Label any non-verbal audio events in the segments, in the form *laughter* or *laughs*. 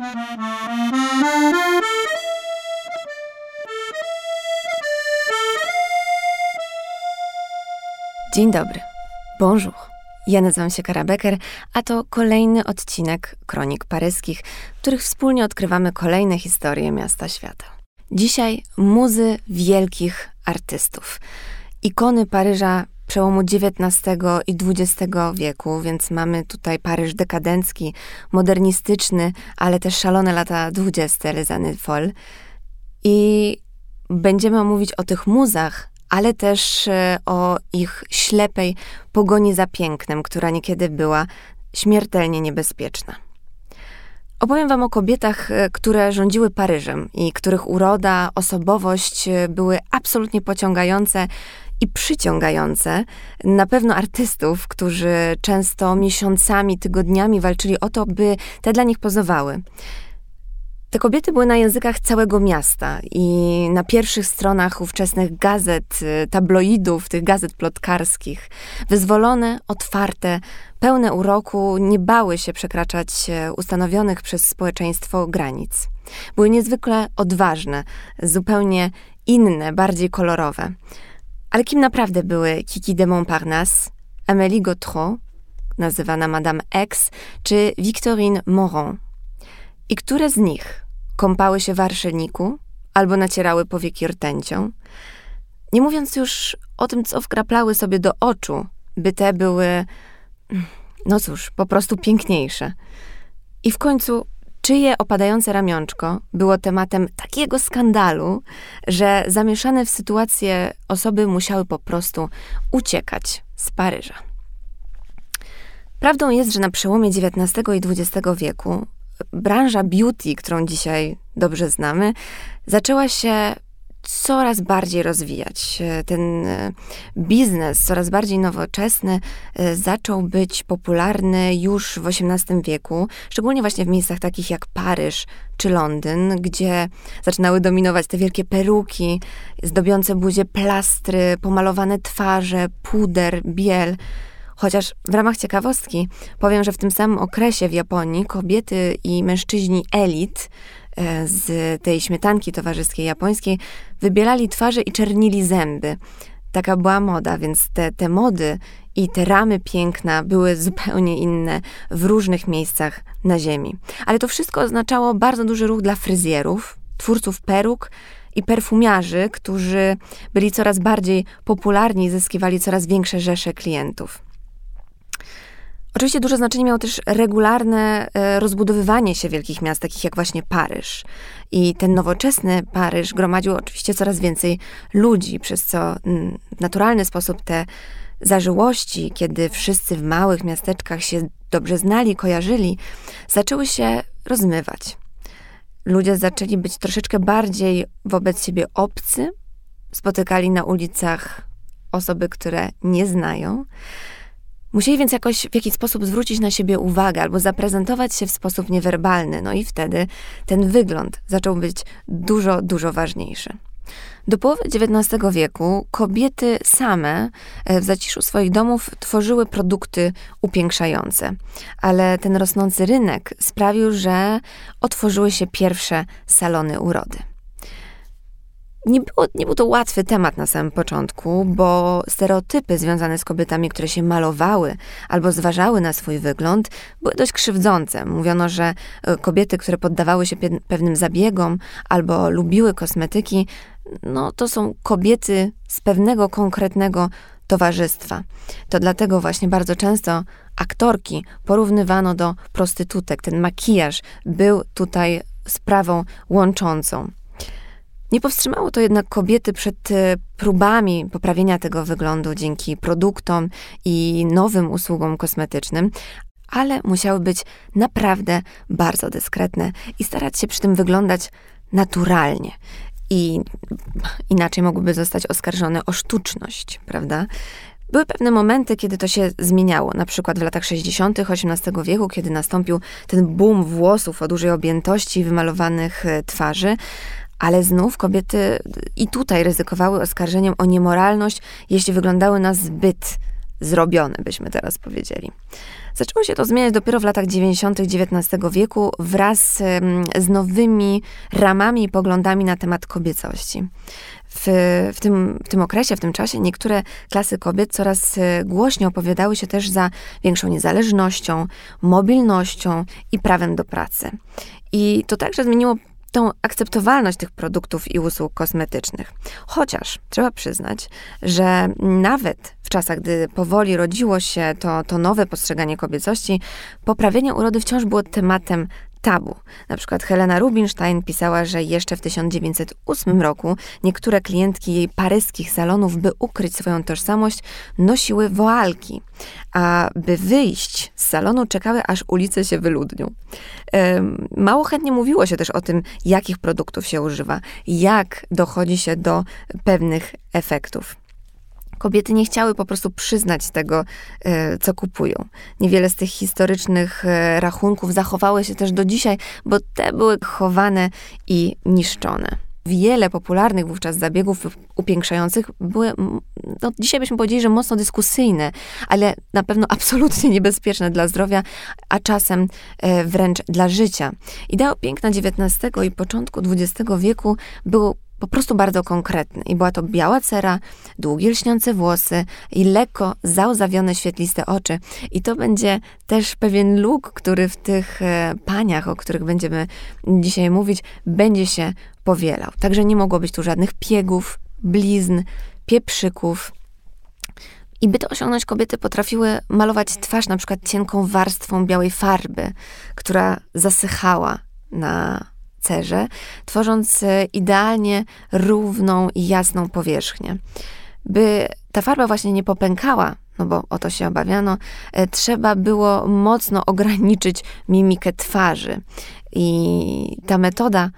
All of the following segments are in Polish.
Dzień dobry. Bonjour. Ja nazywam się Kara Becker, a to kolejny odcinek Kronik Paryskich, w których wspólnie odkrywamy kolejne historie miasta świata. Dzisiaj muzy wielkich artystów. Ikony Paryża przełomu XIX i XX wieku, więc mamy tutaj Paryż dekadencki, modernistyczny, ale też szalone lata XX, années folles. I będziemy omówić o tych muzach, ale też e, o ich ślepej pogoni za pięknem, która niekiedy była śmiertelnie niebezpieczna. Opowiem Wam o kobietach, e, które rządziły Paryżem i których uroda, osobowość e, były absolutnie pociągające i przyciągające. Na pewno artystów, którzy często miesiącami, tygodniami walczyli o to, by te dla nich pozowały. Te kobiety były na językach całego miasta i na pierwszych stronach ówczesnych gazet, y, tabloidów, tych gazet plotkarskich. Wyzwolone, otwarte, pełne uroku, nie bały się przekraczać ustanowionych przez społeczeństwo granic. Były niezwykle odważne, zupełnie inne, bardziej kolorowe. Ale kim naprawdę były Kiki de Montparnasse, Amélie Gautreau, nazywana Madame X, czy Victorine Moron? I które z nich kąpały się w albo nacierały powieki rtęcią? Nie mówiąc już o tym, co wkraplały sobie do oczu, by te były, no cóż, po prostu piękniejsze. I w końcu czyje opadające ramionczko było tematem takiego skandalu, że zamieszane w sytuację osoby musiały po prostu uciekać z Paryża. Prawdą jest, że na przełomie XIX i XX wieku branża beauty, którą dzisiaj dobrze znamy, zaczęła się coraz bardziej rozwijać. Ten e, biznes, coraz bardziej nowoczesny, e, zaczął być popularny już w XVIII wieku, szczególnie właśnie w miejscach takich jak Paryż czy Londyn, gdzie zaczynały dominować te wielkie peruki, zdobiące buzie plastry, pomalowane twarze, puder, biel. Chociaż w ramach ciekawostki powiem, że w tym samym okresie w Japonii kobiety i mężczyźni elit e, z tej śmietanki towarzyskiej japońskiej wybierali twarze i czernili zęby. Taka była moda, więc te, te mody i te ramy piękna były zupełnie inne w różnych miejscach na Ziemi. Ale to wszystko oznaczało bardzo duży ruch dla fryzjerów, twórców peruk i perfumiarzy, którzy byli coraz bardziej popularni i zyskiwali coraz większe rzesze klientów. Oczywiście duże znaczenie miało też regularne e, rozbudowywanie się wielkich miast, takich jak właśnie Paryż. I ten nowoczesny Paryż gromadził oczywiście coraz więcej ludzi, przez co w naturalny sposób te zażyłości, kiedy wszyscy w małych miasteczkach się dobrze znali, kojarzyli, zaczęły się rozmywać. Ludzie zaczęli być troszeczkę bardziej wobec siebie obcy, spotykali na ulicach osoby, które nie znają. Musieli więc jakoś w jakiś sposób zwrócić na siebie uwagę albo zaprezentować się w sposób niewerbalny, no i wtedy ten wygląd zaczął być dużo, dużo ważniejszy. Do połowy XIX wieku kobiety same e, w zaciszu swoich domów tworzyły produkty upiększające, ale ten rosnący rynek sprawił, że otworzyły się pierwsze salony urody. Nie, było, nie był to łatwy temat na samym początku, bo stereotypy związane z kobietami, które się malowały albo zważały na swój wygląd, były dość krzywdzące. Mówiono, że e, kobiety, które poddawały się pewnym zabiegom albo lubiły kosmetyki, no to są kobiety z pewnego konkretnego towarzystwa. To dlatego właśnie bardzo często aktorki porównywano do prostytutek. Ten makijaż był tutaj sprawą łączącą. Nie powstrzymało to jednak kobiety przed e, próbami poprawienia tego wyglądu dzięki produktom i nowym usługom kosmetycznym, ale musiały być naprawdę bardzo dyskretne i starać się przy tym wyglądać naturalnie. I inaczej mogłyby zostać oskarżone o sztuczność, prawda? Były pewne momenty, kiedy to się zmieniało, na przykład w latach 60. XVIII wieku, kiedy nastąpił ten boom włosów o dużej objętości wymalowanych e, twarzy, ale znów kobiety i tutaj ryzykowały oskarżeniem o niemoralność, jeśli wyglądały na zbyt zrobione, byśmy teraz powiedzieli. Zaczęło się to zmieniać dopiero w latach 90. XIX wieku wraz z nowymi ramami i poglądami na temat kobiecości. W, w, tym, w tym okresie, w tym czasie niektóre klasy kobiet coraz e, głośniej opowiadały się też za większą niezależnością, mobilnością i prawem do pracy. I to także zmieniło tą akceptowalność tych produktów i usług kosmetycznych. Chociaż trzeba przyznać, że nawet w czasach, gdy powoli rodziło się to, to nowe postrzeganie kobiecości, poprawienie urody wciąż było tematem tabu. Na przykład Helena Rubinstein pisała, że jeszcze w 1908 roku niektóre klientki jej paryskich salonów, by ukryć swoją tożsamość, nosiły woalki, a by wyjść z salonu czekały, aż ulice się wyludnią. Mało chętnie mówiło się też o tym, jakich produktów się używa, jak dochodzi się do pewnych efektów kobiety nie chciały po prostu przyznać tego, e, co kupują. Niewiele z tych historycznych e, rachunków zachowały się też do dzisiaj, bo te były chowane i niszczone. Wiele popularnych wówczas zabiegów upiększających były, no dzisiaj byśmy powiedzieli, że mocno dyskusyjne, ale na pewno absolutnie *laughs* niebezpieczne dla zdrowia, a czasem e, wręcz dla życia. Ideał piękna XIX i początku XX wieku był po prostu bardzo konkretny. I była to biała cera, długie lśniące włosy i lekko załzawione świetliste oczy. I to będzie też pewien look, który w tych e, paniach, o których będziemy dzisiaj mówić, będzie się powielał. Także nie mogło być tu żadnych piegów, blizn, pieprzyków. I by to osiągnąć, kobiety potrafiły malować twarz na przykład cienką warstwą białej farby, która zasychała na cerze, tworząc e, idealnie równą i jasną powierzchnię. By ta farba właśnie nie popękała, no bo o to się obawiano, e, trzeba było mocno ograniczyć mimikę twarzy. I ta metoda,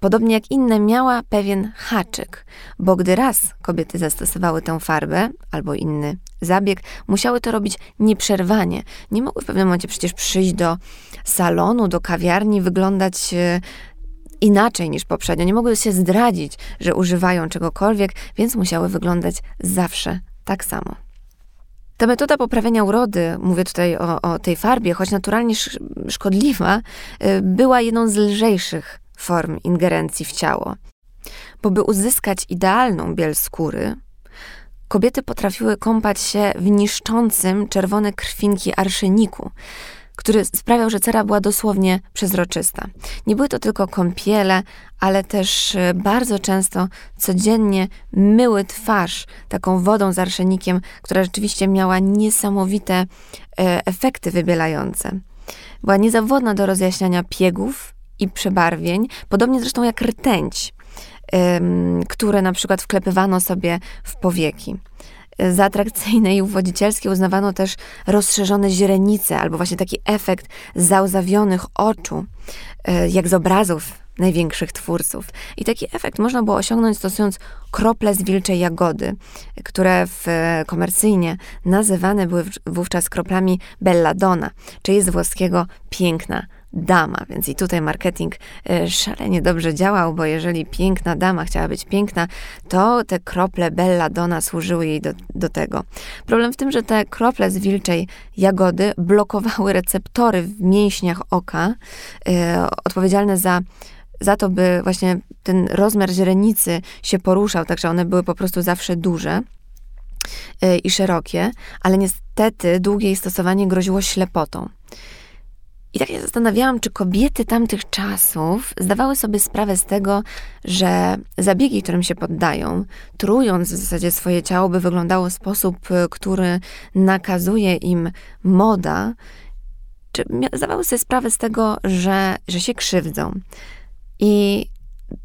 podobnie jak inne, miała pewien haczyk, bo gdy raz kobiety zastosowały tę farbę albo inny zabieg, musiały to robić nieprzerwanie. Nie mogły w pewnym momencie przecież przyjść do salonu, do kawiarni, wyglądać e, inaczej niż poprzednio. Nie mogły się zdradzić, że używają czegokolwiek, więc musiały wyglądać zawsze tak samo. Ta metoda poprawienia urody, mówię tutaj o, o tej farbie, choć naturalnie szkodliwa, y, była jedną z lżejszych form ingerencji w ciało. Bo by uzyskać idealną biel skóry, kobiety potrafiły kąpać się w niszczącym czerwone krwinki arszeniku, który sprawiał, że cera była dosłownie przezroczysta. Nie były to tylko kąpiele, ale też e, bardzo często codziennie myły twarz taką wodą z arszenikiem, która rzeczywiście miała niesamowite e, efekty wybielające. Była niezawodna do rozjaśniania piegów i przebarwień, podobnie zresztą jak rtęć, które na przykład wklepywano sobie w powieki. Za atrakcyjne i uwodzicielskie uznawano też rozszerzone źrenice, albo właśnie taki efekt załzawionych oczu, e, jak z obrazów największych twórców. I taki efekt można było osiągnąć stosując krople z wilczej jagody, które w, komercyjnie nazywane były wówczas kroplami belladonna, czyli z włoskiego piękna dama, więc i tutaj marketing e, szalenie dobrze działał, bo jeżeli piękna dama chciała być piękna, to te krople belladonna służyły jej do, do tego. Problem w tym, że te krople z wilczej jagody blokowały receptory w mięśniach oka, e, odpowiedzialne za za to, by właśnie ten rozmiar źrenicy się poruszał, także one były po prostu zawsze duże e, i szerokie, ale niestety długie jej stosowanie groziło ślepotą. I tak się zastanawiałam, czy kobiety tamtych czasów zdawały sobie sprawę z tego, że zabiegi, którym się poddają, trując w zasadzie swoje ciało, by wyglądało w sposób, który nakazuje im moda, czy zdawały sobie sprawę z tego, że, że się krzywdzą. I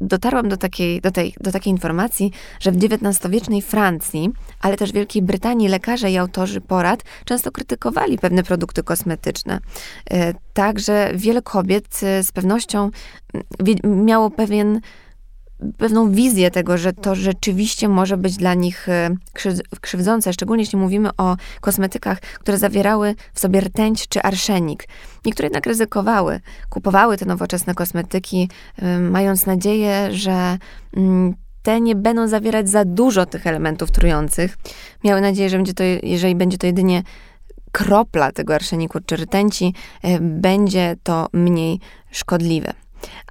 dotarłam do takiej, do, tej, do takiej informacji, że w XIX-wiecznej Francji, ale też Wielkiej Brytanii lekarze i autorzy porad często krytykowali pewne produkty kosmetyczne. E, także wiele kobiet e, z pewnością miało pewien pewną wizję tego, że to rzeczywiście może być dla nich e, krzywdzące, szczególnie jeśli mówimy o kosmetykach, które zawierały w sobie rtęć czy arszenik. Niektóre jednak ryzykowały, kupowały te nowoczesne kosmetyki, e, mając nadzieję, że mm, te nie będą zawierać za dużo tych elementów trujących. Miały nadzieję, że będzie to, jeżeli będzie to jedynie kropla tego arszeniku czy rtęci, e, będzie to mniej szkodliwe.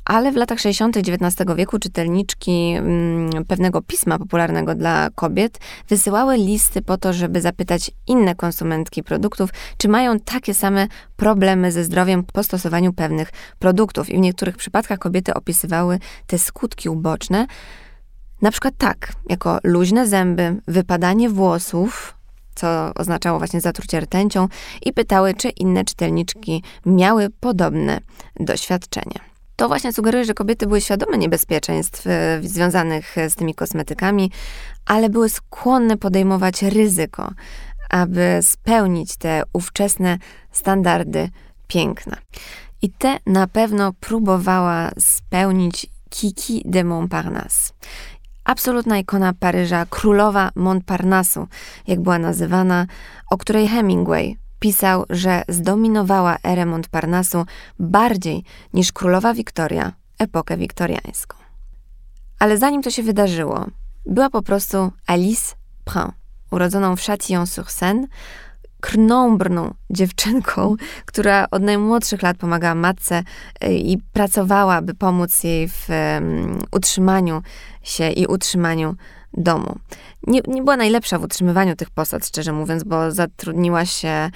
Ale w latach 60. XIX wieku czytelniczki mm, pewnego pisma popularnego dla kobiet wysyłały listy po to, żeby zapytać inne konsumentki produktów, czy mają takie same problemy ze zdrowiem po stosowaniu pewnych produktów. I w niektórych przypadkach kobiety opisywały te skutki uboczne, na przykład tak, jako luźne zęby, wypadanie włosów, co oznaczało właśnie zatrucie rtęcią, i pytały, czy inne czytelniczki miały podobne doświadczenie. To właśnie sugeruje, że kobiety były świadome niebezpieczeństw e, związanych z tymi kosmetykami, ale były skłonne podejmować ryzyko, aby spełnić te ówczesne standardy piękna. I te na pewno próbowała spełnić Kiki de Montparnasse. Absolutna ikona Paryża, królowa Montparnassu, jak była nazywana, o której Hemingway pisał, że zdominowała erę Montparnasu bardziej niż królowa Wiktoria epokę wiktoriańską. Ale zanim to się wydarzyło, była po prostu Alice Prin, urodzoną w Châtillon-sur-Seine, krnąbrną dziewczynką, *laughs* która od najmłodszych lat pomagała matce y, i pracowała, by pomóc jej w um, utrzymaniu się i utrzymaniu domu. Nie, nie była najlepsza w utrzymywaniu tych posad, szczerze mówiąc, bo zatrudniła się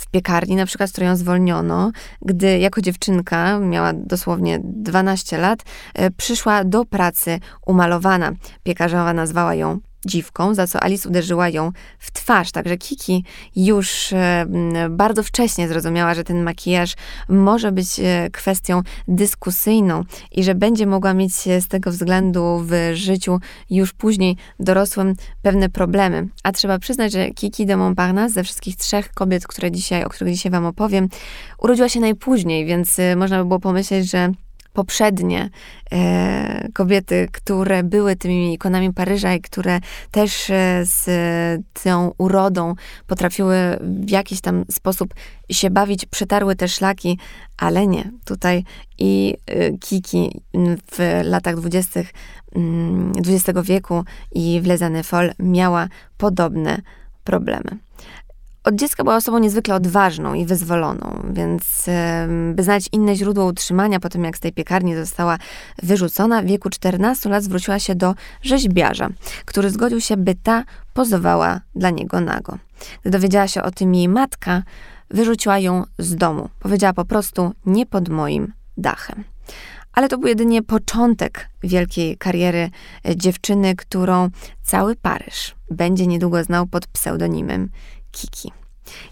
w piekarni, na przykład, którą ją zwolniono, gdy jako dziewczynka, miała dosłownie 12 lat, e, przyszła do pracy umalowana. Piekarzowa nazwała ją dziwką, za co Alice uderzyła ją w twarz. Także Kiki już e, bardzo wcześnie zrozumiała, że ten makijaż może być e, kwestią dyskusyjną i że będzie mogła mieć z tego względu w życiu już później dorosłym pewne problemy. A trzeba przyznać, że Kiki de Montparnasse ze wszystkich trzech kobiet, które dzisiaj, o których dzisiaj wam opowiem, urodziła się najpóźniej, więc e, można by było pomyśleć, że poprzednie e, kobiety, które były tymi ikonami Paryża i które też e, z tą urodą potrafiły w jakiś tam sposób się bawić, przetarły te szlaki, ale nie. Tutaj i e, Kiki w latach dwudziestych XX mm, wieku i w Les Années miała podobne problemy. Od dziecka była osobą niezwykle odważną i wyzwoloną, więc by znaleźć inne źródło utrzymania po tym, jak z tej piekarni została wyrzucona, w wieku 14 lat zwróciła się do rzeźbiarza, który zgodził się, by ta pozowała dla niego nago. Gdy dowiedziała się o tym jej matka, wyrzuciła ją z domu. Powiedziała po prostu nie pod moim dachem. Ale to był jedynie początek wielkiej kariery e, dziewczyny, którą cały Paryż będzie niedługo znał pod pseudonimem Kiki.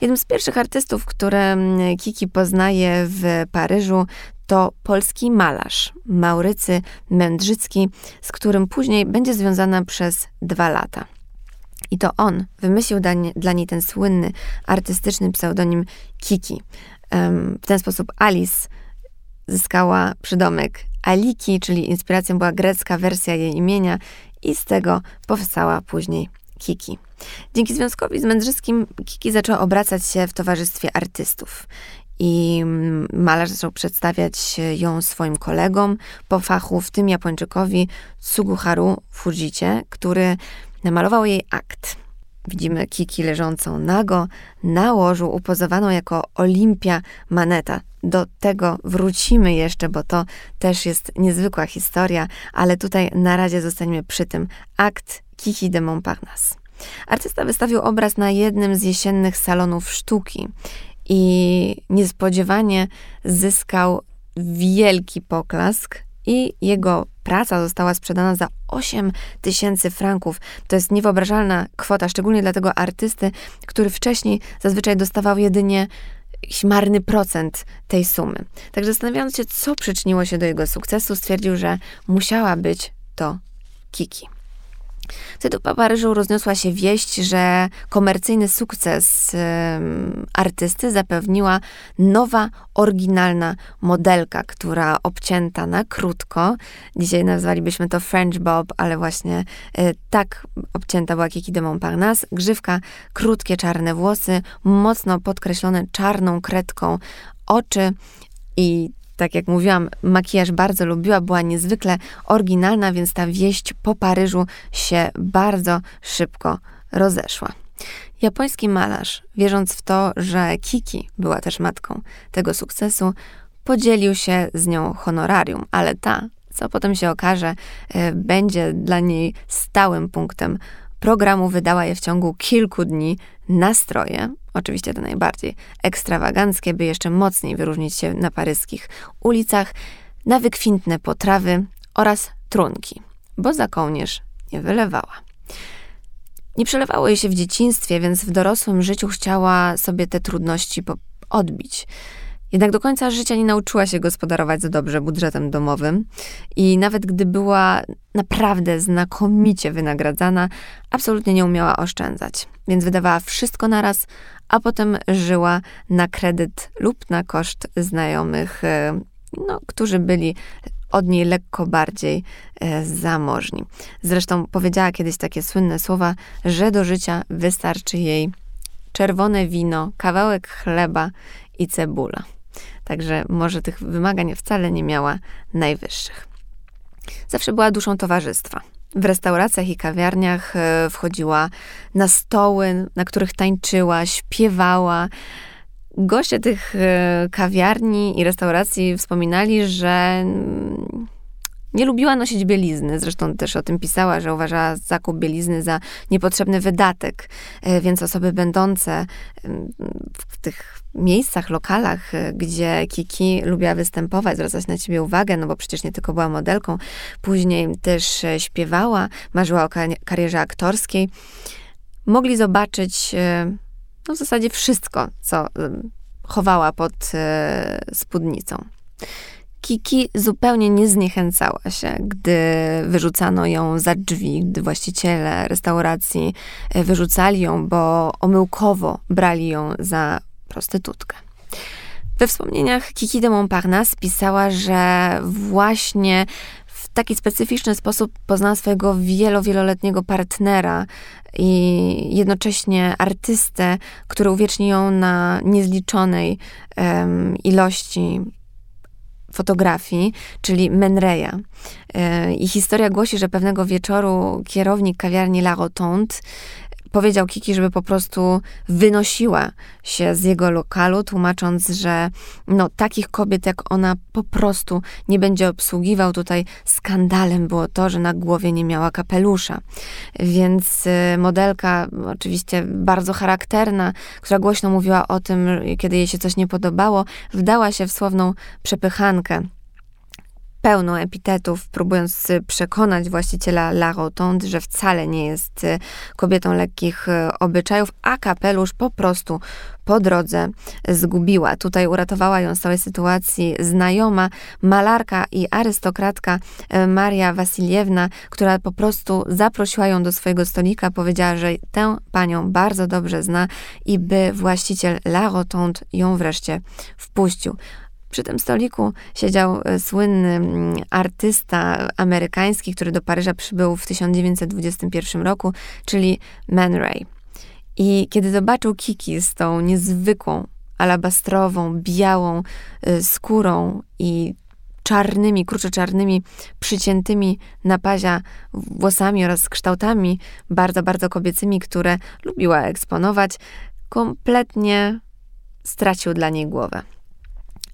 Jednym z pierwszych artystów, które mm, Kiki poznaje w Paryżu, to polski malarz Maurycy Mędrzycki, z którym później będzie związana przez dwa lata. I to on wymyślił dla niej ten słynny artystyczny pseudonim Kiki. W ten sposób Alice zyskała przydomek Aliki, czyli inspiracją była grecka wersja jej imienia, i z tego powstała później Kiki. Dzięki związkowi z Mędrzyskim Kiki zaczęła obracać się w towarzystwie artystów. I malarz zaczął przedstawiać ją swoim kolegom po fachu, w tym Japończykowi Suguharu Fujicie, który namalował jej akt. Widzimy Kiki leżącą nago na łożu, upozowaną jako Olimpia Maneta. Do tego wrócimy jeszcze, bo to też jest niezwykła historia, ale tutaj na razie zostaniemy przy tym. Akt Kiki de Montparnasse. Artysta wystawił obraz na jednym z jesiennych salonów sztuki i niespodziewanie zyskał wielki poklask i jego praca została sprzedana za 8 tysięcy franków. To jest niewyobrażalna kwota, szczególnie dla tego artysty, który wcześniej zazwyczaj dostawał jedynie marny procent tej sumy. Także zastanawiając się, co przyczyniło się do jego sukcesu, stwierdził, że musiała być to Kiki. Wtedy po Paryżu rozniosła się wieść, że komercyjny sukces artysty zapewniła nowa, oryginalna modelka, która obcięta na krótko, dzisiaj nazwalibyśmy to French Bob, ale właśnie y, tak obcięta była Kiki de Montparnasse, grzywka, krótkie czarne włosy, mocno podkreślone czarną kredką oczy i tak jak mówiłam, makijaż bardzo lubiła, była niezwykle oryginalna, więc ta wieść po Paryżu się bardzo szybko rozeszła. Japoński malarz, wierząc w to, że Kiki była też matką tego sukcesu, podzielił się z nią honorarium, ale ta, co potem się okaże, e, będzie dla niej stałym punktem programu, wydała je w ciągu kilku dni na stroje, oczywiście te najbardziej ekstrawaganckie, by jeszcze mocniej wyróżnić się na paryskich ulicach, na wykwintne potrawy oraz trunki, bo za kołnierz nie wylewała. Nie przelewało jej się w dzieciństwie, więc w dorosłym życiu chciała sobie te trudności odbić. Jednak do końca życia nie nauczyła się gospodarować za dobrze budżetem domowym i nawet gdy była naprawdę znakomicie wynagradzana, absolutnie nie umiała oszczędzać. Więc wydawała wszystko naraz, a potem żyła na kredyt lub na koszt znajomych, e, no, którzy byli od niej lekko bardziej e, zamożni. Zresztą powiedziała kiedyś takie słynne słowa, że do życia wystarczy jej czerwone wino, kawałek chleba i cebula. Także może tych wymagań wcale nie miała najwyższych. Zawsze była duszą towarzystwa. W restauracjach i kawiarniach e, wchodziła na stoły, na których tańczyła, śpiewała. Goście tych e, kawiarni i restauracji wspominali, że mm, nie lubiła nosić bielizny, zresztą też o tym pisała, że uważała zakup bielizny za niepotrzebny wydatek, e, więc osoby będące w tych miejscach, lokalach, e, gdzie Kiki lubiła występować, zwracać na ciebie uwagę, no bo przecież nie tylko była modelką, później też e, śpiewała, marzyła o karierze aktorskiej, mogli zobaczyć no w zasadzie wszystko, co chowała pod spódnicą. Kiki zupełnie nie zniechęcała się, gdy wyrzucano ją za drzwi, gdy właściciele restauracji e, wyrzucali ją, bo omyłkowo brali ją za prostytutkę. We wspomnieniach Kiki de Montparnasse pisała, że właśnie w taki specyficzny sposób poznała swojego wielo, wieloletniego partnera i jednocześnie artystę, który uwiecznił ją na niezliczonej um, ilości fotografii, czyli Menreya. E, I historia głosi, że pewnego wieczoru kierownik kawiarni La Rotonde powiedział Kiki, żeby po prostu wynosiła się z jego lokalu, tłumacząc, że no, takich kobiet jak ona po prostu nie będzie obsługiwał. Tutaj skandalem było to, że na głowie nie miała kapelusza. Więc y, modelka, oczywiście bardzo charakterna, która głośno mówiła o tym, kiedy jej się coś nie podobało, wdała się w słowną przepychankę pełną epitetów, próbując y, przekonać właściciela La Rotonde, że wcale nie jest y, kobietą lekkich y, obyczajów, a kapelusz po prostu po drodze zgubiła. Tutaj uratowała ją z całej sytuacji znajoma, malarka i arystokratka Maria Wasiliewna, która po prostu zaprosiła ją do swojego stolika, powiedziała, że tę panią bardzo dobrze zna i by właściciel La Rotonde ją wreszcie wpuścił. Przy tym stoliku siedział e, słynny mm, artysta amerykański, który do Paryża przybył w 1921 roku, czyli Man Ray. I kiedy zobaczył Kiki z tą niezwykłą, alabastrową, białą y, skórą i czarnymi, kruczo czarnymi, przyciętymi na pazia włosami oraz kształtami bardzo, bardzo kobiecymi, które lubiła eksponować, kompletnie stracił dla niej głowę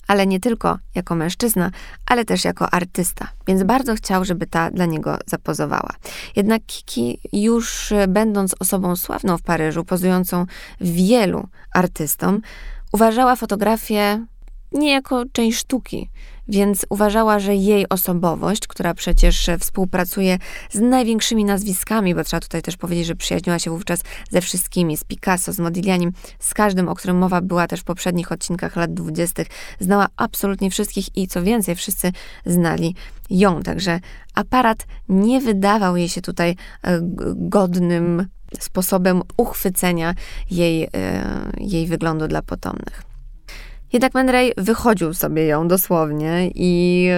ale nie tylko jako mężczyzna, ale też jako artysta, więc bardzo chciał, żeby ta dla niego zapozowała. Jednak Kiki, już będąc osobą sławną w Paryżu, pozującą wielu artystom, uważała fotografię nie jako część sztuki, więc uważała, że jej osobowość, która przecież współpracuje z największymi nazwiskami, bo trzeba tutaj też powiedzieć, że przyjaźniła się wówczas ze wszystkimi, z Picasso, z Modiglianim, z każdym, o którym mowa była też w poprzednich odcinkach lat dwudziestych, znała absolutnie wszystkich i co więcej, wszyscy znali ją. Także aparat nie wydawał jej się tutaj e, godnym sposobem uchwycenia jej, e, jej wyglądu dla potomnych. Jednak Man Ray wychodził sobie ją dosłownie i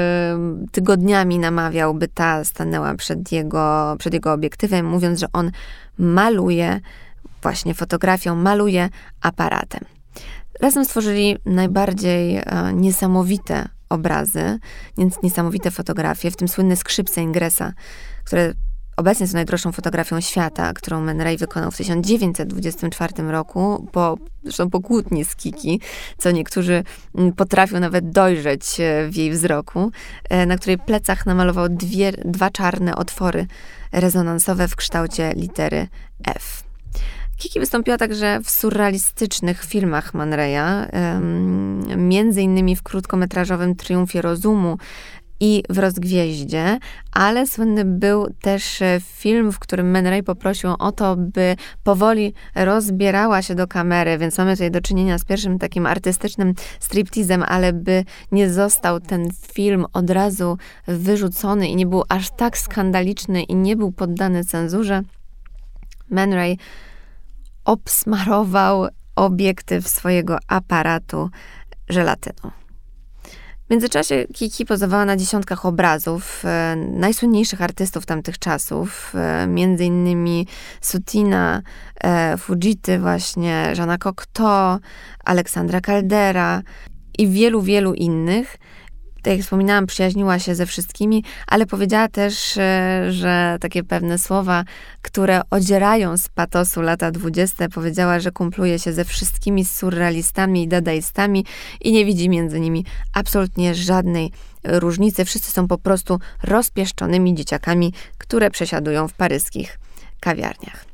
tygodniami namawiał, by ta stanęła przed jego, przed jego obiektywem, mówiąc, że on maluje właśnie fotografią, maluje aparatem. Razem stworzyli najbardziej e, niesamowite obrazy, więc niesamowite fotografie, w tym słynne skrzypce Ingresa, które obecnie są najdroższą fotografią świata, którą Man Ray wykonał w 1924 roku, po, zresztą po kłótni z Kiki, co niektórzy mm, potrafią nawet dojrzeć e, w jej wzroku, e, na której plecach namalował dwie, dwa czarne otwory rezonansowe w kształcie litery F. Kiki wystąpiła także w surrealistycznych filmach Man Raya, między innymi w krótkometrażowym Triumfie Rozumu i w Rozgwieździe, ale słynny był też e, film, w którym Man Ray poprosił o to, by powoli rozbierała się do kamery, więc mamy tutaj do czynienia z pierwszym takim artystycznym striptizem, ale by nie został ten film od razu wyrzucony i nie był aż tak skandaliczny i nie był poddany cenzurze, Man Ray obsmarował obiektyw swojego aparatu żelatyną. W międzyczasie Kiki pozowała na dziesiątkach obrazów e, najsłynniejszych artystów tamtych czasów, e, między innymi Sutina, e, Fujity właśnie, Żana Cocteau, Aleksandra Caldera i wielu, wielu innych tak jak wspominałam, przyjaźniła się ze wszystkimi, ale powiedziała też, e, że takie pewne słowa, które odzierają z patosu lata dwudzieste, powiedziała, że kumpluje się ze wszystkimi surrealistami i dadaistami i nie widzi między nimi absolutnie żadnej różnicy. Wszyscy są po prostu rozpieszczonymi dzieciakami, które przesiadują w paryskich kawiarniach.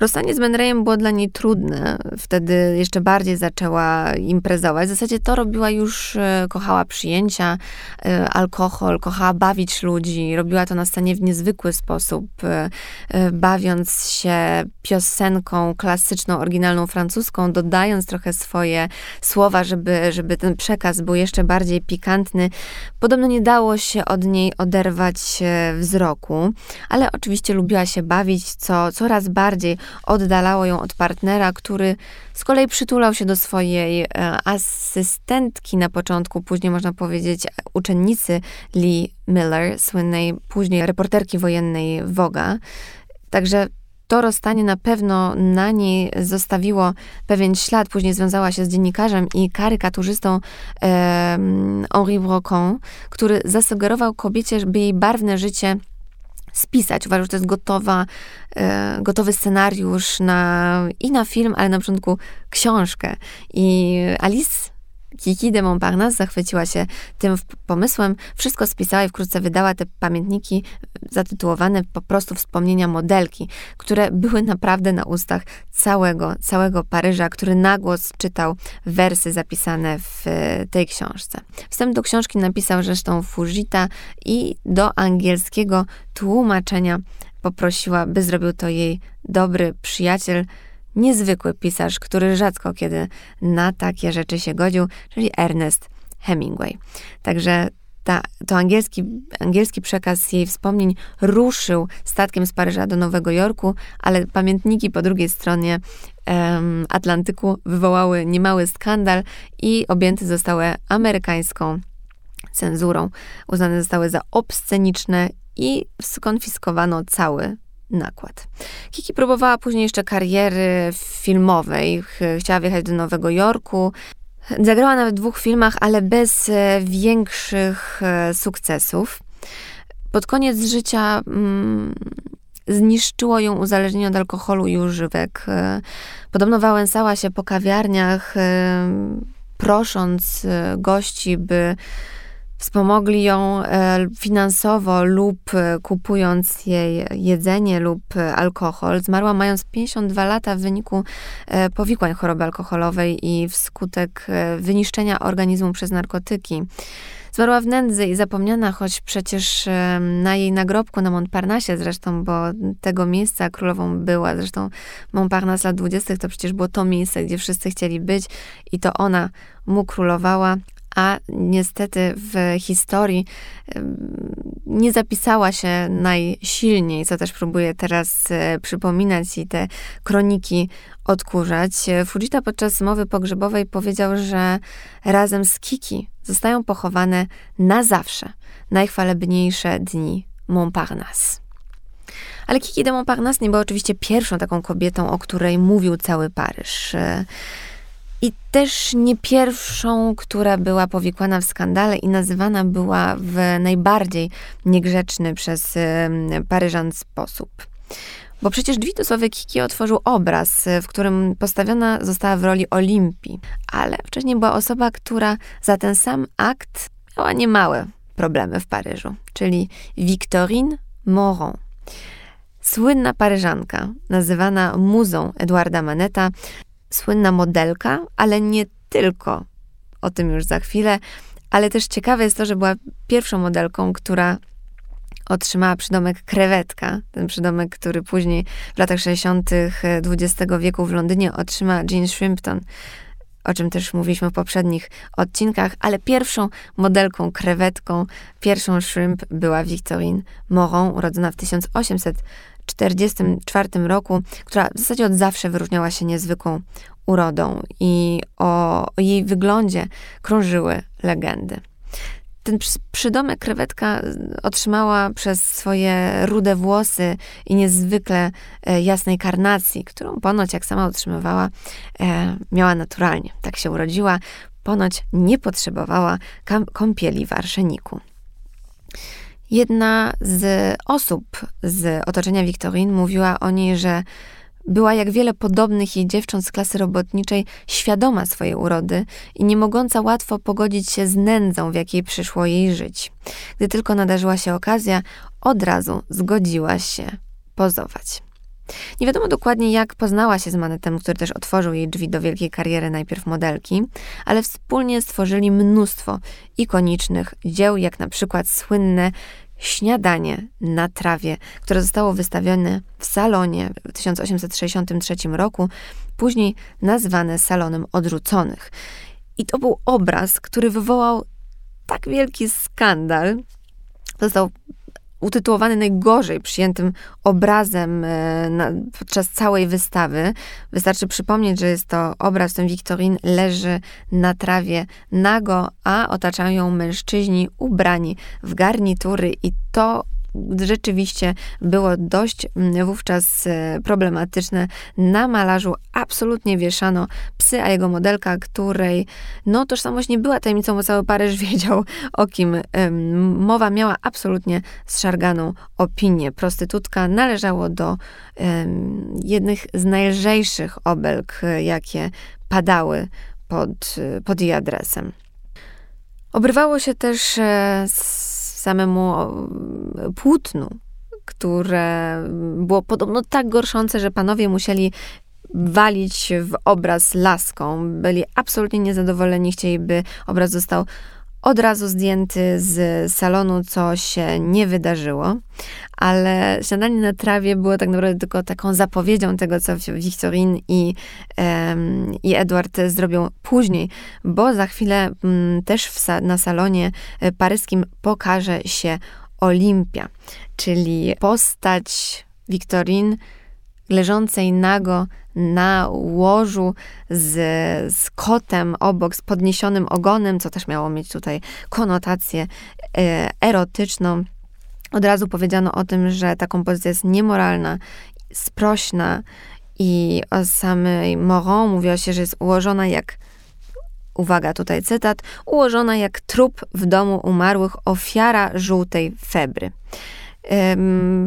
Rozstanie z Menrejem było dla niej trudne. Wtedy jeszcze bardziej zaczęła imprezować. W zasadzie to robiła już, e, kochała przyjęcia, e, alkohol, kochała bawić ludzi. Robiła to na scenie w niezwykły sposób, e, bawiąc się piosenką klasyczną, oryginalną francuską, dodając trochę swoje słowa, żeby, żeby ten przekaz był jeszcze bardziej pikantny. Podobno nie dało się od niej oderwać wzroku, ale oczywiście lubiła się bawić, co coraz bardziej oddalało ją od partnera, który z kolei przytulał się do swojej e, asystentki na początku, później można powiedzieć uczennicy Lee Miller, słynnej później reporterki wojennej Woga. Także to rozstanie na pewno na niej zostawiło pewien ślad. Później związała się z dziennikarzem i karykaturzystą e, Henri Brocon, który zasugerował kobiecie, by jej barwne życie spisać. Uważam, że to jest gotowa, e, gotowy scenariusz na, i na film, ale na początku książkę. I Alice Kiki de Montparnasse zachwyciła się tym pomysłem, wszystko spisała i wkrótce wydała te pamiętniki zatytułowane po prostu wspomnienia modelki, które były naprawdę na ustach całego, całego Paryża, który nagłos czytał wersy zapisane w tej książce. Wstęp do książki napisał zresztą Fujita i do angielskiego tłumaczenia poprosiła, by zrobił to jej dobry przyjaciel, niezwykły pisarz, który rzadko kiedy na takie rzeczy się godził, czyli Ernest Hemingway. Także ta, to angielski, angielski przekaz jej wspomnień ruszył statkiem z Paryża do Nowego Jorku, ale pamiętniki po drugiej stronie Atlantyku wywołały niemały skandal i objęte zostały amerykańską cenzurą. Uznane zostały za obsceniczne i skonfiskowano cały nakład. Kiki próbowała później jeszcze kariery filmowej. Chciała wjechać do Nowego Jorku. Zagrała nawet w dwóch filmach, ale bez e, większych e, sukcesów. Pod koniec życia mm, zniszczyło ją uzależnienie od alkoholu i używek. E, podobno wałęsała się po kawiarniach, prosząc gości, by Wspomogli ją e, finansowo lub e, kupując jej jedzenie lub e, alkohol. Zmarła mając 52 lata w wyniku powikłań choroby alkoholowej i wskutek wyniszczenia organizmu przez narkotyki. Zmarła w nędzy i zapomniana, choć przecież na jej nagrobku na Montparnasse zresztą, bo tego miejsca królową była. Zresztą Montparnasse lat 20. to przecież było to miejsce, gdzie wszyscy chcieli być i to ona mu królowała, a niestety w historii nie zapisała się najsilniej, co też próbuję teraz e, przypominać i te kroniki odkurzać. Fujita podczas mowy pogrzebowej powiedział, że razem z Kiki zostają pochowane na zawsze najchwalebniejsze dni Montparnasse. Ale Kiki de Montparnasse nie była oczywiście pierwszą taką kobietą, o której mówił cały Paryż. I też nie pierwszą, która była powikłana w skandale i nazywana była w najbardziej niegrzeczny przez Paryżan sposób. Bo przecież Dwitusławy Kiki otworzył obraz, w którym postawiona została w roli Olimpii, ale wcześniej była osoba, która za ten sam akt miała niemałe problemy w Paryżu, czyli Victorine Moron. Słynna Paryżanka, nazywana muzą Edwarda Maneta, słynna modelka, ale nie tylko, o tym już za chwilę, ale też ciekawe jest to, że była pierwszą modelką, która otrzymała przydomek krewetka, ten przydomek, który później w latach 60. XX wieku w Londynie otrzymała Jean Shrimpton, o czym też mówiliśmy w poprzednich odcinkach, ale pierwszą modelką krewetką, pierwszą shrimp była Victorine Moron, urodzona w 1844 roku, która w zasadzie od zawsze wyróżniała się niezwykłą urodą i o, o jej wyglądzie krążyły legendy. Ten przydomek krewetka otrzymała przez swoje rude włosy i niezwykle e, jasnej karnacji, którą ponoć, jak sama otrzymywała, e, miała naturalnie. Tak się urodziła. Ponoć nie potrzebowała kąpieli w arszeniku. Jedna z osób z otoczenia Wiktorin mówiła o niej, że była jak wiele podobnych jej dziewcząt z klasy robotniczej świadoma swojej urody i nie mogąca łatwo pogodzić się z nędzą, w jakiej przyszło jej żyć. Gdy tylko nadarzyła się okazja, od razu zgodziła się pozować. Nie wiadomo dokładnie, jak poznała się z Manetem, który też otworzył jej drzwi do wielkiej kariery najpierw modelki, ale wspólnie stworzyli mnóstwo ikonicznych dzieł, jak na przykład słynne Śniadanie na trawie, które zostało wystawione w salonie w 1863 roku, później nazwane salonem odrzuconych. I to był obraz, który wywołał tak wielki skandal. Został utytułowany najgorzej przyjętym obrazem e, na, podczas całej wystawy. Wystarczy przypomnieć, że jest to obraz, w którym Wiktorin leży na trawie nago, a otaczają ją mężczyźni ubrani w garnitury i to rzeczywiście było dość mm, wówczas e, problematyczne. Na malarzu absolutnie wieszano psy, a jego modelka, której no tożsamość nie była tajemnicą, bo cały Paryż *laughs* wiedział o kim mowa, miała absolutnie zszarganą opinię. Prostytutka należało do jednych z najlżejszych obelg, jakie padały pod, pod jej adresem. Obrywało się też e, z samemu płótnu, które było podobno tak gorszące, że panowie musieli walić w obraz laską. Byli absolutnie niezadowoleni, chcieliby obraz został od razu zdjęty z salonu, co się nie wydarzyło, ale śniadanie na trawie było tak naprawdę tylko taką zapowiedzią tego, co Victorine i, um, i Edward zrobią później, bo za chwilę um, też sa na salonie e, paryskim pokaże się Olimpia, czyli postać Victorine leżącej nago na łożu z, z kotem obok, z podniesionym ogonem, co też miało mieć tutaj konotację e, erotyczną. Od razu powiedziano o tym, że ta kompozycja jest niemoralna, sprośna i o samej Moron mówiło się, że jest ułożona jak uwaga, tutaj cytat, ułożona jak trup w domu umarłych ofiara żółtej febry.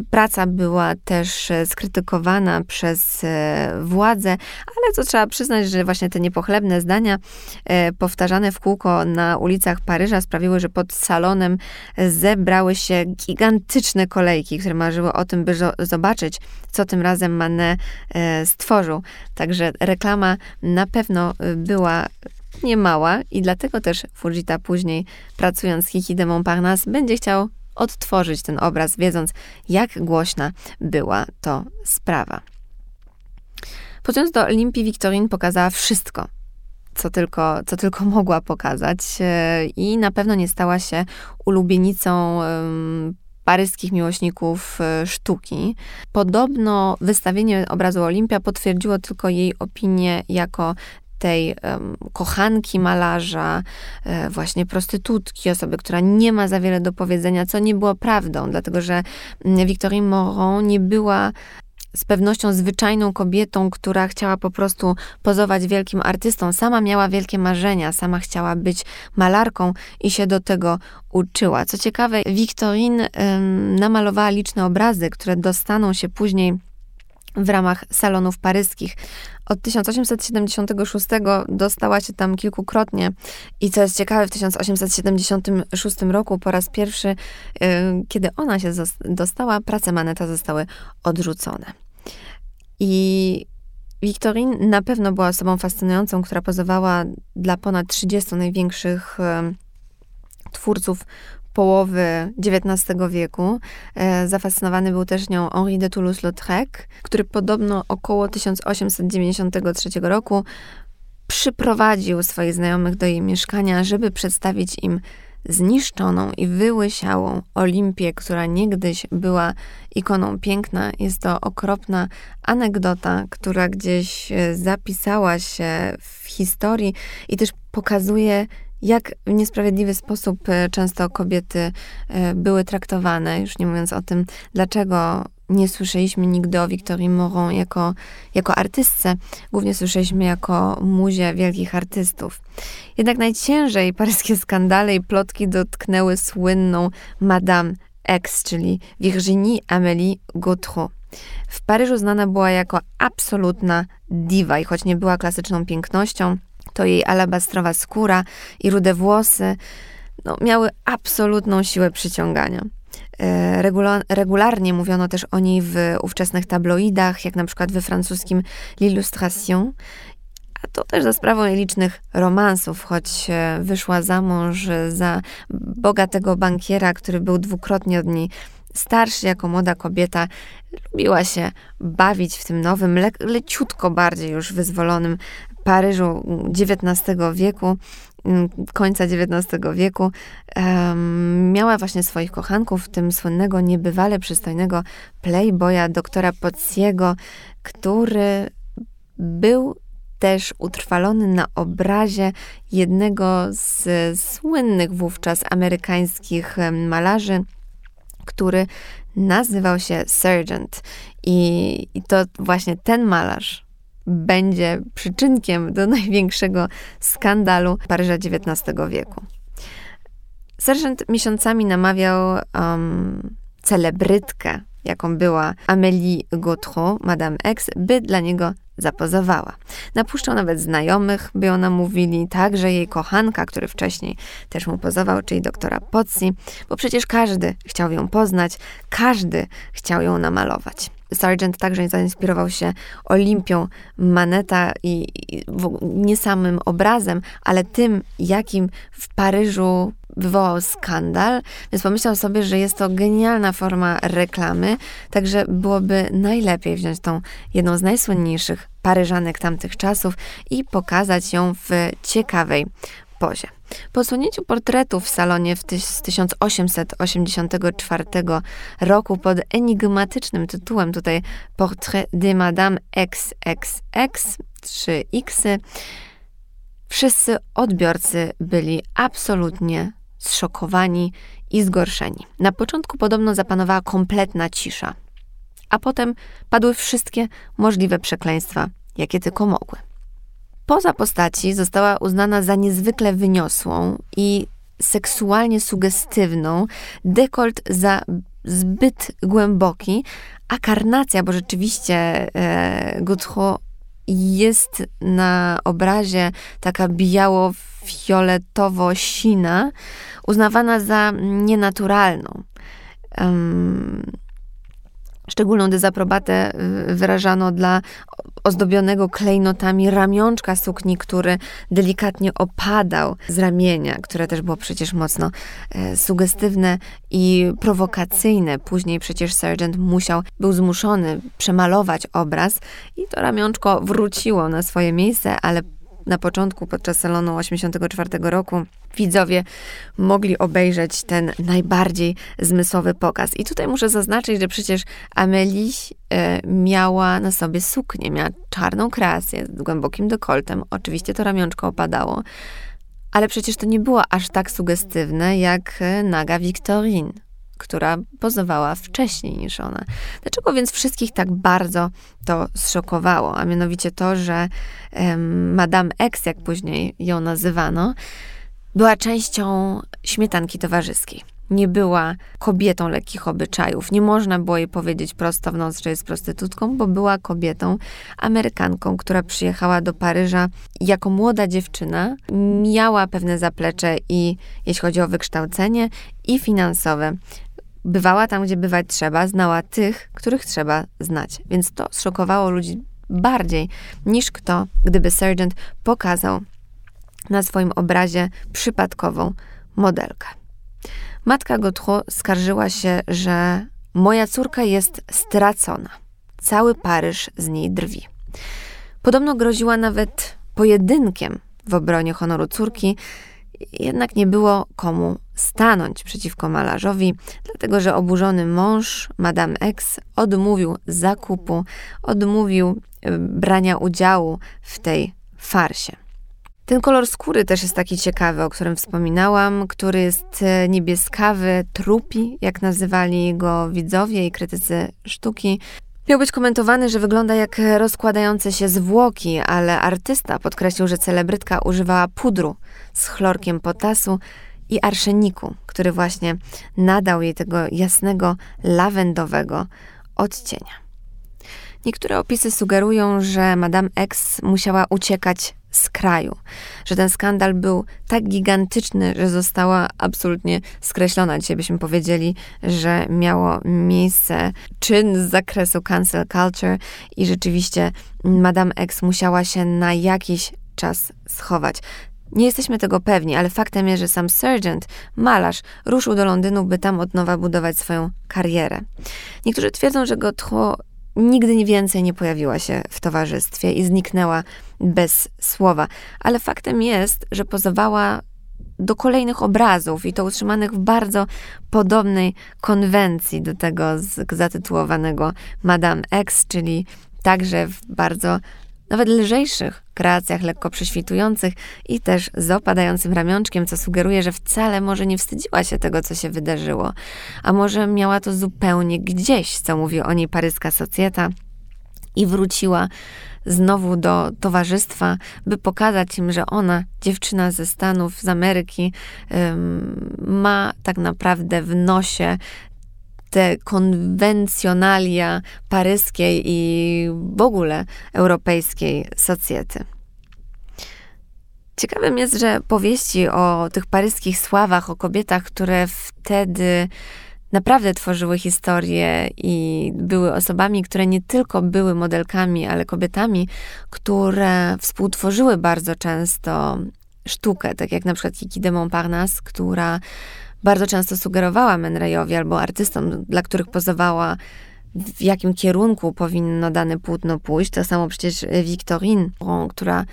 Praca była też e, skrytykowana przez e, władze, ale co trzeba przyznać, że właśnie te niepochlebne zdania e, powtarzane w kółko na ulicach Paryża sprawiły, że pod salonem zebrały się gigantyczne kolejki, które marzyły o tym, by zobaczyć, co tym razem Manet stworzył. Także reklama na pewno była niemała i dlatego też Fujita później, pracując z Kiki de Montparnasse, będzie chciał odtworzyć ten obraz, wiedząc, jak głośna była to sprawa. Podczas do Olimpii Wiktorin pokazała wszystko, co tylko, co tylko *laughs* mogła pokazać e, i na pewno nie stała się ulubienicą paryskich miłośników e, sztuki. Podobno wystawienie obrazu Olimpia potwierdziło tylko jej opinię jako tej um, kochanki malarza, e, właśnie prostytutki, osoby, która nie ma za wiele do powiedzenia, co nie było prawdą, dlatego że mm, Victorine Moron nie była z pewnością zwyczajną kobietą, która chciała po prostu pozować wielkim artystą. Sama miała wielkie marzenia, sama chciała być malarką i się do tego uczyła. Co ciekawe, Victorine namalowała liczne obrazy, które dostaną się później w ramach salonów paryskich. Od 1876 dostała się tam kilkukrotnie i co jest ciekawe, w 1876 roku po raz pierwszy, y, kiedy ona się dostała, prace Maneta zostały odrzucone. I Victorine na pewno była osobą fascynującą, która pozowała dla ponad 30 największych y, twórców połowy XIX wieku. E, zafascynowany był też nią Henri de Toulouse-Lautrec, który podobno około 1893 roku przyprowadził swoich znajomych do jej mieszkania, żeby przedstawić im zniszczoną i wyłysiałą Olimpię, która niegdyś była ikoną piękna. Jest to okropna anegdota, która gdzieś e, zapisała się w historii i też pokazuje, jak w niesprawiedliwy sposób e, często kobiety e, były traktowane, już nie mówiąc o tym, dlaczego nie słyszeliśmy nigdy o Wiktorii Moron jako, jako artystce, głównie słyszeliśmy jako muzie wielkich artystów. Jednak najciężej paryskie skandale i plotki dotknęły słynną Madame X, czyli Virginie Amélie Gautreau. W Paryżu znana była jako absolutna diva i choć nie była klasyczną pięknością, to jej alabastrowa skóra i rude włosy no, miały absolutną siłę przyciągania. E, regularnie mówiono też o niej w ówczesnych tabloidach, jak na przykład we francuskim L'Illustration, a to też za sprawą jej licznych romansów, choć e, wyszła za mąż za bogatego bankiera, który był dwukrotnie od niej starszy jako młoda kobieta, lubiła się bawić w tym nowym, le leciutko bardziej już wyzwolonym Paryżu XIX wieku, mm, końca XIX wieku, miała właśnie swoich kochanków, w tym słynnego, niebywale przystojnego playboya doktora Pociego, który był też utrwalony na obrazie jednego z słynnych wówczas amerykańskich malarzy, który nazywał się Sergeant. I, I to właśnie ten malarz będzie przyczynkiem do *laughs* największego skandalu Paryża XIX wieku. Sergeant miesiącami namawiał um, celebrytkę, jaką była Amélie Gautreau, Madame X, by dla niego zapozowała. Napuszczał nawet znajomych, by ją namówili, także jej kochanka, który wcześniej też mu pozował, czyli doktora Pozzi, bo przecież każdy chciał ją poznać, każdy chciał ją namalować. Sargent także zainspirował się Olimpią Maneta i, i nie samym obrazem, ale tym, jakim w Paryżu wywołał skandal, więc pomyślał sobie, że jest to genialna forma reklamy, także byłoby najlepiej wziąć tą jedną z najsłynniejszych Paryżanek tamtych czasów i pokazać ją w ciekawej pozie. Po odsłonięciu portretu w salonie w z 1884 roku pod enigmatycznym tytułem tutaj Portrait de Madame XXX 3X wszyscy odbiorcy byli absolutnie zszokowani i zgorszeni. Na początku podobno zapanowała kompletna cisza, a potem padły wszystkie możliwe przekleństwa, jakie tylko mogły. Poza postaci została uznana za niezwykle wyniosłą i seksualnie sugestywną, dekolt za zbyt głęboki, a karnacja, bo rzeczywiście e, jest na obrazie taka biało-fioletowo-sina, uznawana za nienaturalną. Um, Szczególną dezaprobatę y, wyrażano dla ozdobionego klejnotami ramionczka sukni, który delikatnie opadał z ramienia, które też było przecież mocno e, sugestywne i prowokacyjne. Później przecież Sergeant musiał, był zmuszony przemalować obraz i to ramionczko wróciło na swoje miejsce, ale na początku, podczas salonu 84 roku, widzowie mogli obejrzeć ten najbardziej zmysłowy pokaz. I tutaj muszę zaznaczyć, że przecież Amelie e, miała na sobie suknię, miała czarną kreację z głębokim dekoltem. Oczywiście to ramionczko opadało, ale przecież to nie było aż tak sugestywne jak naga Victorine. Która pozowała wcześniej niż ona. Dlaczego więc wszystkich tak bardzo to zszokowało? A mianowicie to, że um, Madame X, jak później ją nazywano, była częścią śmietanki towarzyskiej nie była kobietą lekkich obyczajów. Nie można było jej powiedzieć prosto w noc, że jest prostytutką, bo była kobietą, Amerykanką, która przyjechała do Paryża jako młoda dziewczyna. Miała pewne zaplecze i jeśli chodzi o wykształcenie i finansowe. Bywała tam, gdzie bywać trzeba, znała tych, których trzeba znać. Więc to zszokowało ludzi bardziej niż kto, gdyby Sergeant pokazał na swoim obrazie przypadkową modelkę. Matka Godreau skarżyła się, że moja córka jest stracona. Cały Paryż z niej drwi. Podobno groziła nawet pojedynkiem w obronie honoru córki, jednak nie było komu stanąć przeciwko malarzowi, dlatego że oburzony mąż, Madame X, odmówił zakupu, odmówił e, brania udziału w tej farsie. Ten kolor skóry też jest taki ciekawy, o którym wspominałam, który jest e, niebieskawy, trupi, jak nazywali go widzowie i krytycy sztuki. Miał być komentowany, że wygląda jak rozkładające się zwłoki, ale artysta podkreślił, że celebrytka używała pudru z chlorkiem potasu i arszeniku, który właśnie nadał jej tego jasnego, lawendowego odcienia. Niektóre opisy sugerują, że Madame X musiała uciekać z kraju, że ten skandal był tak gigantyczny, że została absolutnie skreślona. Dzisiaj byśmy powiedzieli, że miało miejsce czyn z zakresu cancel culture i rzeczywiście Madame X musiała się na jakiś czas schować. Nie jesteśmy tego pewni, ale faktem jest, że sam Sergeant, malarz, ruszył do Londynu, by tam od nowa budować swoją karierę. Niektórzy twierdzą, że Godreau nigdy więcej nie pojawiła się w towarzystwie i zniknęła bez słowa. Ale faktem jest, że pozowała do kolejnych obrazów i to utrzymanych w bardzo podobnej konwencji do tego zatytułowanego Madame X, czyli także w bardzo nawet lżejszych kreacjach lekko prześwitujących i też z opadającym ramionczkiem, co sugeruje, że wcale może nie wstydziła się tego, co się wydarzyło, a może miała to zupełnie gdzieś, co mówi o niej paryska socjeta i wróciła znowu do towarzystwa, by pokazać im, że ona, dziewczyna ze Stanów, z Ameryki, ma tak naprawdę w nosie te konwencjonalia paryskiej i w ogóle europejskiej socjety. Ciekawym jest, że powieści o tych paryskich sławach, o kobietach, które wtedy naprawdę tworzyły historię i były osobami, które nie tylko były modelkami, ale kobietami, które współtworzyły bardzo często sztukę, tak jak na przykład Kiki de Montparnasse, która bardzo często sugerowała Menrejowi albo artystom, dla których pozowała, w jakim kierunku powinno dane płótno pójść. To samo przecież Victorine, która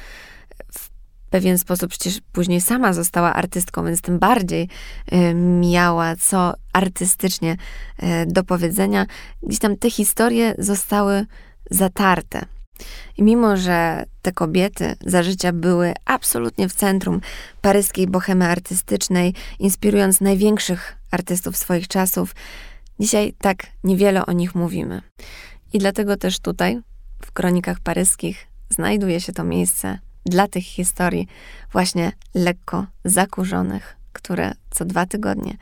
w pewien sposób przecież później sama została artystką, więc tym bardziej y, miała co artystycznie y, do powiedzenia. Gdzieś tam te historie zostały zatarte. I mimo, że te kobiety za życia były absolutnie w centrum paryskiej bohemy artystycznej, inspirując największych artystów swoich czasów, dzisiaj tak niewiele o nich mówimy. I dlatego też tutaj, w kronikach paryskich, znajduje się to miejsce dla tych historii, właśnie lekko zakurzonych, które co dwa tygodnie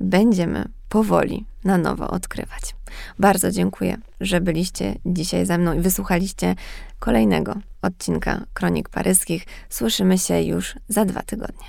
będziemy powoli na nowo odkrywać. Bardzo dziękuję, że byliście dzisiaj ze mną i wysłuchaliście kolejnego odcinka Kronik Paryskich. Słyszymy się już za dwa tygodnie.